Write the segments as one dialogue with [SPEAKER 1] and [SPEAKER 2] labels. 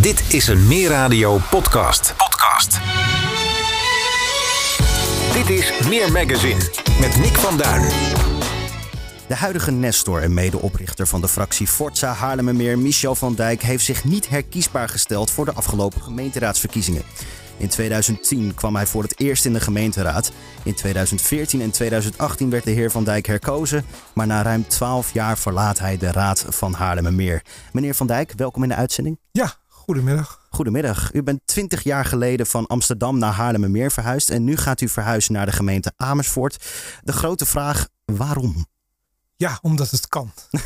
[SPEAKER 1] Dit is een Meer Radio podcast. Podcast. Dit is Meer Magazine met Nick van Duin.
[SPEAKER 2] De huidige Nestor en medeoprichter van de fractie Forza Haarlemmermeer, Michel van Dijk, heeft zich niet herkiesbaar gesteld voor de afgelopen gemeenteraadsverkiezingen. In 2010 kwam hij voor het eerst in de gemeenteraad. In 2014 en 2018 werd de heer Van Dijk herkozen, maar na ruim 12 jaar verlaat hij de raad van Haarlemmermeer. Meneer Van Dijk, welkom in de uitzending.
[SPEAKER 3] Ja, goedemiddag.
[SPEAKER 2] Goedemiddag. U bent 20 jaar geleden van Amsterdam naar Haarlemmermeer verhuisd en nu gaat u verhuizen naar de gemeente Amersfoort. De grote vraag, waarom?
[SPEAKER 3] Ja, omdat het kan.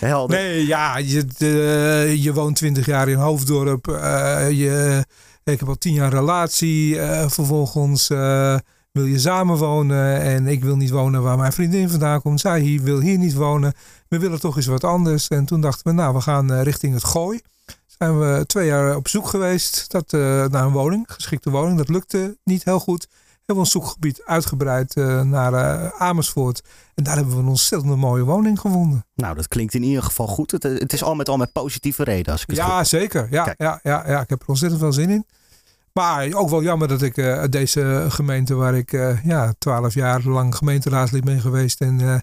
[SPEAKER 2] Helder.
[SPEAKER 3] Nee, ja, je, de- je woont 20 jaar in Hoofddorp. eh, je, ik heb al 10 jaar relatie. eh, vervolgens eh, wil je samenwonen. En ik wil niet wonen waar mijn vriendin vandaan komt. Zij hier, wil hier niet wonen. We willen toch eens wat anders. En toen dachten we, nou, we gaan eh, richting het Gooi. Zijn we twee jaar op zoek geweest dat, eh, naar een woning, geschikte woning. Dat lukte niet heel goed. Hebben we ons zoekgebied uitgebreid eh, naar Amersfoort. En daar hebben we een ontzettend mooie woning gevonden.
[SPEAKER 2] Nou, dat klinkt in ieder geval goed. Het, het is al met al met positieve reden. Als ik het
[SPEAKER 3] Ja,
[SPEAKER 2] goed-
[SPEAKER 3] zeker. Ja,
[SPEAKER 2] Kijk.
[SPEAKER 3] ja, ja, ja, ik heb er ontzettend veel zin in. Maar ook wel jammer dat ik eh, uit deze gemeente, waar ik eh ja, twaalf jaar lang gemeenteraadslid ben geweest en eh,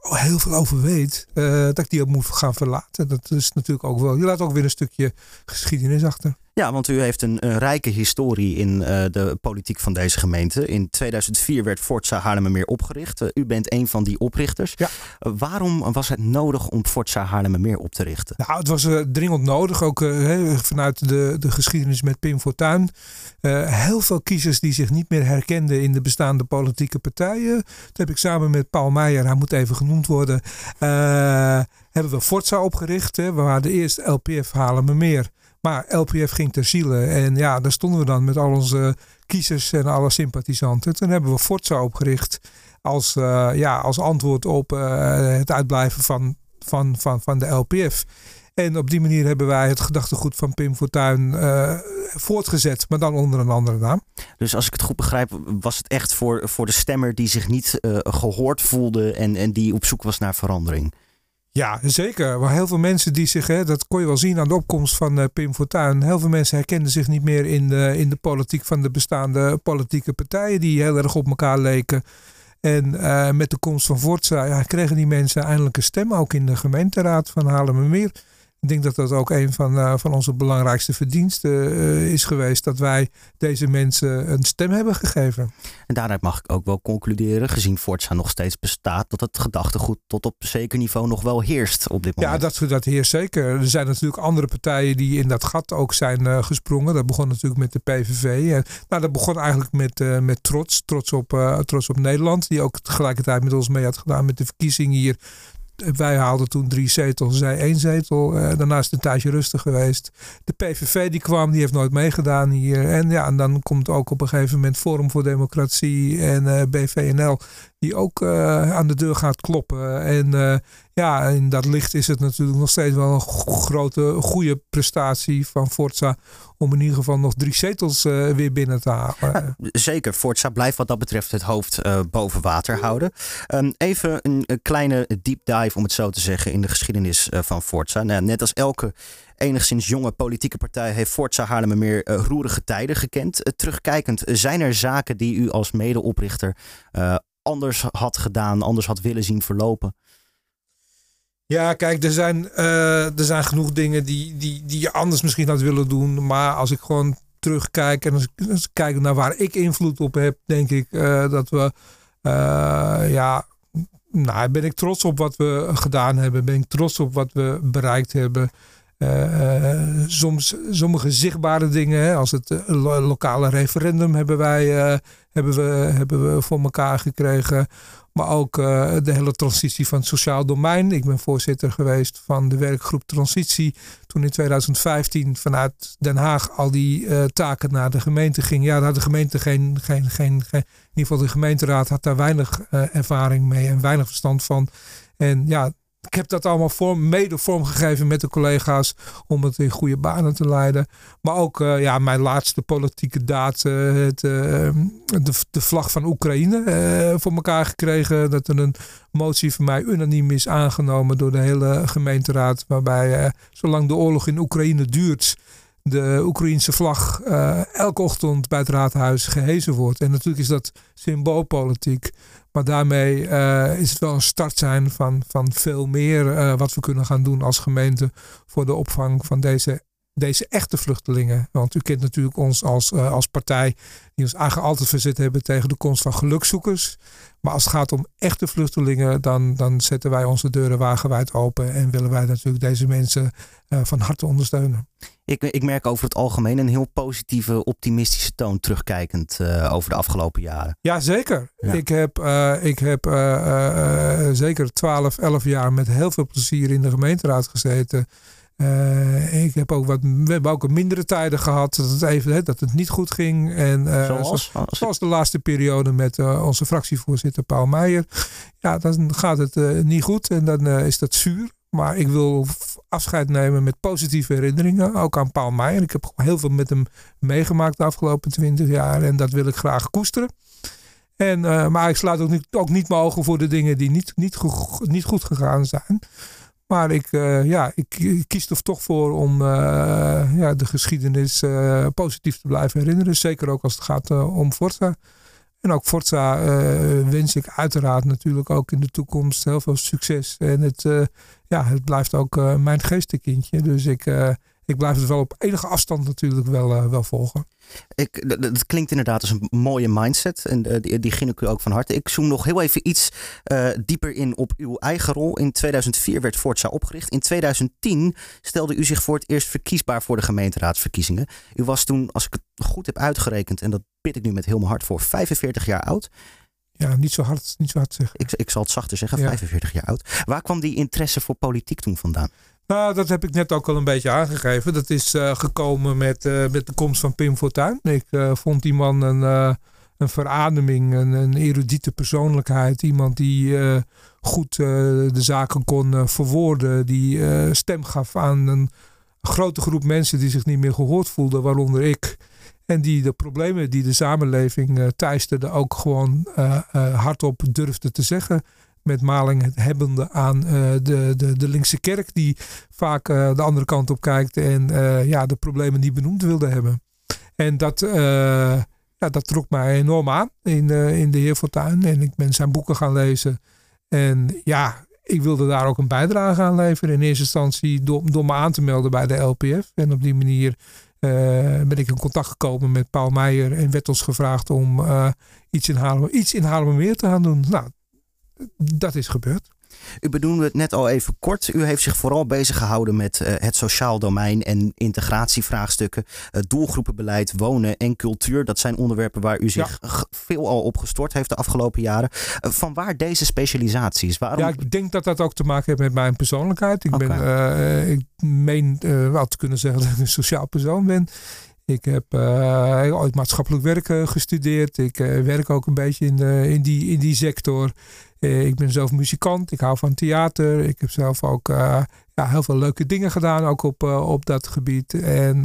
[SPEAKER 3] heel veel over weet, dat ik die ook moet gaan verlaten. Dat is natuurlijk ook wel. Je laat ook weer een stukje geschiedenis achter.
[SPEAKER 2] Ja, want u heeft een, een rijke historie in eh, de politiek van deze gemeente. In 2004 werd Forza Haarlemmermeer opgericht. Eh, u bent een van die oprichters.
[SPEAKER 3] Ja.
[SPEAKER 2] Eh, waarom was het nodig om Forza Haarlemmermeer op te richten?
[SPEAKER 3] Nou, het was dringend nodig, ook vanuit de, de geschiedenis met Pim Fortuyn. Heel veel kiezers die zich niet meer herkenden in de bestaande politieke partijen. Dat heb ik samen met Paul Meijer, hij moet even genoemd worden, hebben we Forza opgericht. Hè. We waren eerst LPF Haarlemmermeer. Maar LPF ging ter ziele. En ja, daar stonden we dan met al onze kiezers en alle sympathisanten. Toen hebben we Forza opgericht als, eh, ja, als antwoord op eh, het uitblijven van, van, van, van de LPF. En op die manier hebben wij het gedachtegoed van Pim Fortuyn eh, voortgezet, maar dan onder een andere naam.
[SPEAKER 2] Dus als ik het goed begrijp, was het echt voor, voor de stemmer die zich niet eh, gehoord voelde en, en die op zoek was naar verandering.
[SPEAKER 3] Ja, zeker. Er waren heel veel mensen die zich, hè, dat kon je wel zien aan de opkomst van eh, Pim Fortuyn. Heel veel mensen herkenden zich niet meer in de, in de politiek van de bestaande politieke partijen die heel erg op elkaar leken. En eh, met de komst van Forza ja, kregen die mensen eindelijk een stem, ook in de gemeenteraad van Haarlemmermeer. Ik denk dat dat ook een van, eh, van onze belangrijkste verdiensten eh, is geweest. Dat wij deze mensen een stem hebben gegeven.
[SPEAKER 2] En daaruit mag ik ook wel concluderen, gezien Forza nog steeds bestaat, dat het gedachtegoed tot op zeker niveau nog wel heerst op dit
[SPEAKER 3] Ja,
[SPEAKER 2] moment.
[SPEAKER 3] dat, dat heerst zeker. Er zijn natuurlijk andere partijen die in dat gat ook zijn eh, gesprongen. Dat begon natuurlijk met de PVV. En, nou, dat begon eigenlijk met, met Trots. Trots op, Trots op Nederland. Die ook tegelijkertijd met ons mee had gedaan met de verkiezingen hier. Wij haalden toen drie zetels, zij één zetel. Eh, daarna is het een tijdje rustig geweest. De PVV die kwam, die heeft nooit meegedaan hier. En ja, en dan komt ook op een gegeven moment Forum voor Democratie en eh, BVNL. Die ook eh, aan de deur gaat kloppen. En ja, in dat licht is het natuurlijk nog steeds wel een grote, goede prestatie van Forza. Om in ieder geval nog drie zetels eh, weer binnen te halen.
[SPEAKER 2] Zeker, Forza blijft wat dat betreft het hoofd eh, boven water houden. Ehm, even een, kleine deep dive, om het zo te zeggen, in de geschiedenis eh, van Forza. Nou, net als elke enigszins jonge politieke partij heeft Forza Haarlemmermeer eh, roerige tijden gekend. Terugkijkend, zijn er zaken die u als medeoprichter anders had gedaan, anders had willen zien verlopen?
[SPEAKER 3] Ja, kijk, er zijn, eh, er zijn genoeg dingen die, die, die je anders misschien had willen doen. Maar als ik gewoon terugkijk en als ik, kijk naar waar ik invloed op heb, denk ik eh, dat we, eh, ja, nou, ben ik trots op wat we gedaan hebben. Ben ik trots op wat we bereikt hebben. Soms sommige zichtbare dingen, als het lo- lokale referendum hebben wij hebben we, hebben we voor elkaar gekregen. Maar ook eh, de hele transitie van het sociaal domein. Ik ben voorzitter geweest van de werkgroep Transitie. Toen in 2015 vanuit Den Haag al die eh, taken naar de gemeente ging. Ja, daar had de gemeente geen, geen, geen, geen. In ieder geval de gemeenteraad had daar weinig eh, ervaring mee en weinig verstand van. En ja, heb dat allemaal vorm, mede vormgegeven met de collega's om het in goede banen te leiden. Maar ook ja, mijn laatste politieke daad, het, de, de vlag van Oekraïne voor elkaar gekregen. Dat er een motie van mij unaniem is aangenomen door de hele gemeenteraad. Waarbij zolang de oorlog in Oekraïne duurt de Oekraïense vlag uh, elke ochtend bij het raadhuis gehezen wordt. En natuurlijk is dat symboolpolitiek. Maar daarmee uh, is het wel een start zijn van, van veel meer uh, wat we kunnen gaan doen als gemeente voor de opvang van deze, deze echte vluchtelingen. Want u kent natuurlijk ons als, als partij die ons eigenlijk altijd verzet hebben tegen de komst van gelukzoekers. Maar als het gaat om echte vluchtelingen, dan, dan zetten wij onze deuren wagenwijd open en willen wij natuurlijk deze mensen van harte ondersteunen.
[SPEAKER 2] Ik, ik merk over het algemeen een heel positieve, optimistische toon terugkijkend uh, over de afgelopen jaren.
[SPEAKER 3] Ja, zeker. Ik heb, uh, ik heb uh, zeker 12, 11 jaar met heel veel plezier in de gemeenteraad gezeten. ik heb ook wat, we hebben ook mindere tijden gehad dat het, even, hè, dat het niet goed ging. En,
[SPEAKER 2] zoals?
[SPEAKER 3] Zoals, zoals de laatste periode met onze fractievoorzitter Paul Meijer. Ja, dan gaat het niet goed en dan is dat zuur. Maar ik wil afscheid nemen met positieve herinneringen. Ook aan Paul Meijer. Ik heb heel veel met hem meegemaakt de afgelopen twintig jaar. En dat wil ik graag koesteren. En, uh, maar ik sluit ook niet, ook niet mijn ogen voor de dingen die niet, niet, goed, niet goed gegaan zijn. Maar ik, uh, ja, ik, kies er toch voor om uh, ja, de geschiedenis positief te blijven herinneren. Zeker ook als het gaat om Forza. En ook Forza wens ik uiteraard natuurlijk ook in de toekomst heel veel succes. En het, ja, het blijft ook uh, mijn geestenkindje. Dus ik, ik blijf het wel op enige afstand natuurlijk wel, wel volgen.
[SPEAKER 2] Ik, dat, klinkt inderdaad als een mooie mindset. En die, die ik u ook van harte. Ik zoom nog heel even iets dieper in op uw eigen rol. In 2004 werd Forza opgericht. In 2010 stelde u zich voor het eerst verkiesbaar voor de gemeenteraadsverkiezingen. U was toen, als ik het goed heb uitgerekend, en dat bid ik nu met heel mijn hart voor, 45 jaar oud.
[SPEAKER 3] Ja, niet zo hard, niet zo hard zeggen.
[SPEAKER 2] Ik, ik zal het zachter zeggen, 45 jaar oud. Waar kwam die interesse voor politiek toen vandaan?
[SPEAKER 3] Nou, dat heb ik net ook al een beetje aangegeven. Dat is uh, gekomen met, uh, met de komst van Pim Fortuyn. Ik uh, vond die man een, een verademing, een, een erudite persoonlijkheid. Iemand die goed de zaken kon verwoorden. Die stem gaf aan een grote groep mensen die zich niet meer gehoord voelden, waaronder ik. En die de problemen die de samenleving uh, teisterde ook gewoon uh, uh, hardop durfde te zeggen. Met maling hebbende aan de, de, de linkse kerk die vaak de andere kant op kijkt. En ja, de problemen niet benoemd wilde hebben. En dat, ja, dat trok mij enorm aan in, in de heer Fortuyn. En ik ben zijn boeken gaan lezen. En ja, ik wilde daar ook een bijdrage aan leveren. In eerste instantie door, door me aan te melden bij de LPF. En op die manier ben ik in contact gekomen met Paul Meijer en werd ons gevraagd om uh, iets, in Haarlem, iets in meer te gaan doen. Nou, dat is gebeurd.
[SPEAKER 2] U benoemde het net al even kort. U heeft zich vooral bezig gehouden met uh, het sociaal domein en integratievraagstukken, uh, doelgroepenbeleid, wonen en cultuur. Dat zijn onderwerpen waar u zich ja. veel al op gestort heeft de afgelopen jaren. Uh, van waar deze specialisaties? Waarom...
[SPEAKER 3] Ja, ik denk dat dat ook te maken heeft met mijn persoonlijkheid. Ik, okay. ben, ik meen wel te kunnen zeggen dat ik een sociaal persoon ben. Ik heb uh, ooit maatschappelijk werk gestudeerd. Ik uh, werk ook een beetje in, in, die, in die sector. Ik ben zelf muzikant. Ik hou van theater. Ik heb zelf ook ja, heel veel leuke dingen gedaan, ook op, op dat gebied. En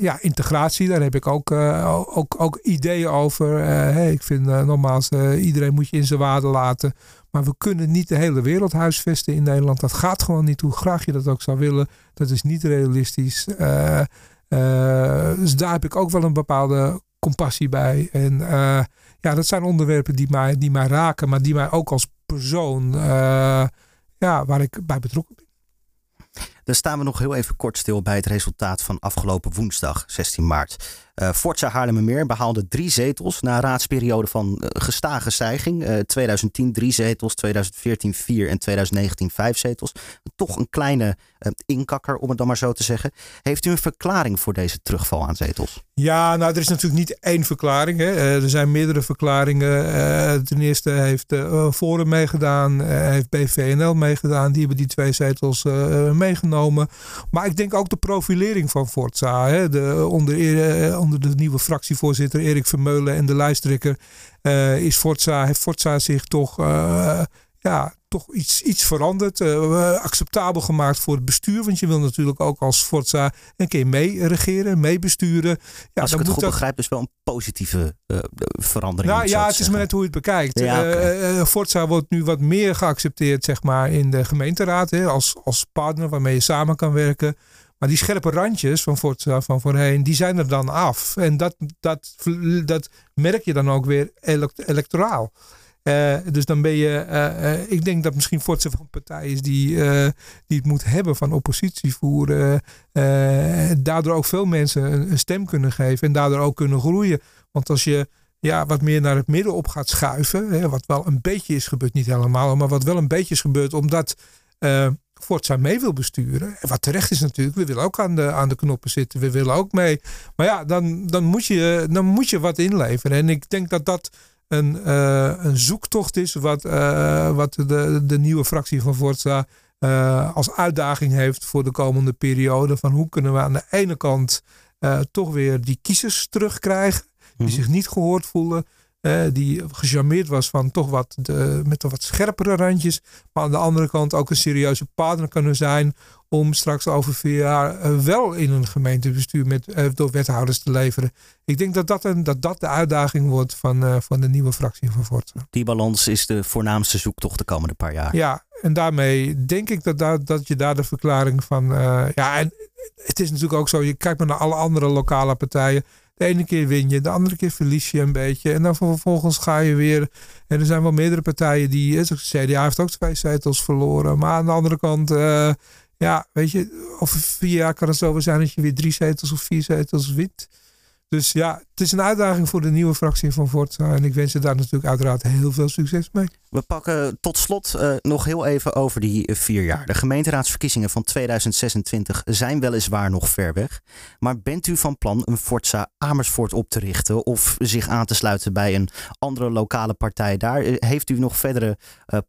[SPEAKER 3] ja, integratie, daar heb ik ook, ook, ook ideeën over. Ik vind nogmaals, iedereen moet je in zijn waarde laten. Maar we kunnen niet de hele wereld huisvesten in Nederland. Dat gaat gewoon niet, hoe graag je dat ook zou willen. Dat is niet realistisch. Dus daar heb ik ook wel een bepaalde compassie bij. En ja, dat zijn onderwerpen die mij, die mij raken, maar die mij ook als persoon, ja, waar ik bij betrokken ben.
[SPEAKER 2] Dan staan we nog heel even kort stil bij het resultaat van afgelopen woensdag, 16 maart. Uh, Forza Haarlemmermeer behaalde drie zetels na een raadsperiode van uh, gestage stijging. Uh, 2010 drie zetels, 2014 vier en 2019 vijf zetels. Toch een kleine eh, inkakker, om het dan maar zo te zeggen. Heeft u een verklaring voor deze terugval aan zetels?
[SPEAKER 3] Ja, nou, er is natuurlijk niet één verklaring. Hè. er zijn meerdere verklaringen. ten eerste heeft Forum meegedaan, heeft BVNL meegedaan. Die hebben die twee zetels meegenomen. Maar ik denk ook de profilering van Forza. Hè. De, onder, onder de nieuwe fractievoorzitter Erik Vermeulen en de lijsttrekker uh, is Forza, heeft Forza zich toch uh, ja, toch iets, iets veranderd. Uh, acceptabel gemaakt voor het bestuur. Want je wil natuurlijk ook als Forza een keer mee regeren, mee besturen.
[SPEAKER 2] Ja, als ik het goed dat... begrijp, dus wel een positieve verandering.
[SPEAKER 3] Nou ja, het is maar net hoe je het bekijkt. Ja, Forza wordt nu wat meer geaccepteerd zeg maar, in de gemeenteraad. Hè, als, als partner waarmee je samen kan werken. Maar die scherpe randjes van Forza van voorheen, die zijn er dan af. En dat, dat, dat merk je dan ook weer electoraal. Uh, dus dan ben je, uh, ik denk dat misschien Forza van partij is die, die het moet hebben van oppositie voeren. daardoor ook veel mensen een, een, stem kunnen geven en daardoor ook kunnen groeien. Want als je ja, wat meer naar het midden op gaat schuiven, hè, wat wel een beetje is gebeurd, niet helemaal, maar wat wel een beetje is gebeurd, omdat Forza mee wil besturen. En wat terecht is natuurlijk, we willen ook aan de, aan de knoppen zitten, we willen ook mee. Maar ja, dan, dan, moet je, dan moet je wat inleveren. En ik denk dat dat een, uh, een zoektocht is wat, uh, wat de, de nieuwe fractie van Forza uh, als uitdaging heeft voor de komende periode. Van hoe kunnen we aan de ene kant toch weer die kiezers terugkrijgen die mhm. zich niet gehoord voelen. Die gecharmeerd was van toch wat de, met wat scherpere randjes. Maar aan de andere kant ook een serieuze partner kunnen zijn om straks over vier jaar eh, wel in een gemeentebestuur met, uh, door wethouders te leveren. Ik denk dat dat, een, dat, dat de uitdaging wordt van, uh, van de nieuwe fractie van Forza.
[SPEAKER 2] Die balans is de voornaamste zoektocht de komende paar jaar.
[SPEAKER 3] Ja, en daarmee denk ik dat, dat, dat je daar de verklaring van... ja, en het is natuurlijk ook zo, je kijkt maar naar alle andere lokale partijen. De ene keer win je, de andere keer verlies je een beetje. En dan vervolgens ga je weer. En er zijn wel meerdere partijen die. De CDA heeft ook twee zetels verloren. Maar aan de andere kant. Uh, ja, weet je, over vier jaar kan het zo zijn dat je weer drie zetels of vier zetels wint. Dus ja, het is een uitdaging voor de nieuwe fractie van Forza. En ik wens je daar natuurlijk uiteraard heel veel succes mee.
[SPEAKER 2] We pakken tot slot uh, nog heel even over die eh, vier jaar. De gemeenteraadsverkiezingen van 2026 zijn weliswaar nog ver weg. Maar bent u van plan een Forza Amersfoort op te richten of zich aan te sluiten bij een andere lokale partij daar? Eh, heeft u nog verdere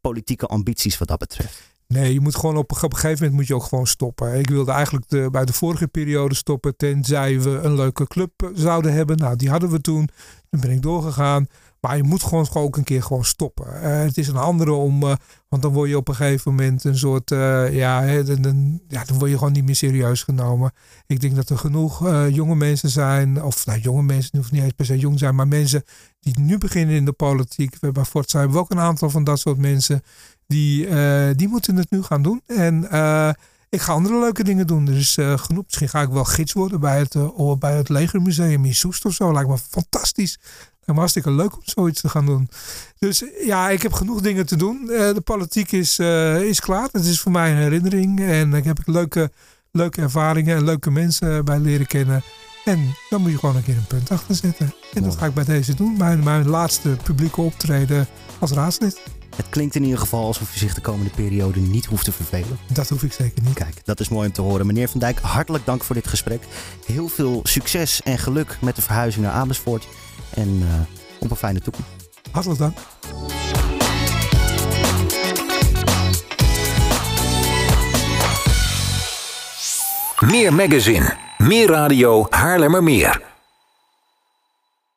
[SPEAKER 2] politieke ambities wat dat betreft?
[SPEAKER 3] Nee, je moet gewoon op, een gegeven moment moet je ook gewoon stoppen. Ik wilde eigenlijk de, bij de vorige periode stoppen, tenzij we een leuke club zouden hebben. Nou, die hadden we toen. Dan ben ik doorgegaan. Maar je moet gewoon ook een keer gewoon stoppen. Uh, het is een andere om, uh, want dan word je op een gegeven moment een soort, ja, hè, dan, ja, dan word je gewoon niet meer serieus genomen. Ik denk dat er genoeg jonge mensen zijn, of nou, jonge mensen, hoeven niet eens per se jong zijn, maar mensen die nu beginnen in de politiek. We bij Fort hebben we ook een aantal van dat soort mensen die, uh, die moeten het nu gaan doen. En uh, ik ga andere leuke dingen doen. Er is uh, genoeg. Misschien ga ik wel gids worden bij het, bij het Legermuseum in Soest of zo. Lijkt me fantastisch. Lijkt me hartstikke leuk om zoiets te gaan doen. Dus ja, ik heb genoeg dingen te doen. de politiek is, is klaar. Het is voor mij een herinnering. En ik heb leuke, leuke ervaringen en leuke mensen bij leren kennen. En dan moet je gewoon een keer een punt achter zetten. En dat ga ik bij deze doen. Mijn, mijn laatste publieke optreden als raadslid.
[SPEAKER 2] Het klinkt in ieder geval alsof u zich de komende periode niet hoeft te vervelen.
[SPEAKER 3] Dat hoef ik zeker niet.
[SPEAKER 2] Kijk, dat is mooi om te horen. Meneer Van Dijk, hartelijk dank voor dit gesprek. Heel veel succes en geluk met de verhuizing naar Amersfoort. En uh, op een fijne toekomst.
[SPEAKER 3] Hartelijk dank.
[SPEAKER 1] Meer magazine, meer radio, Haarlemmermeer.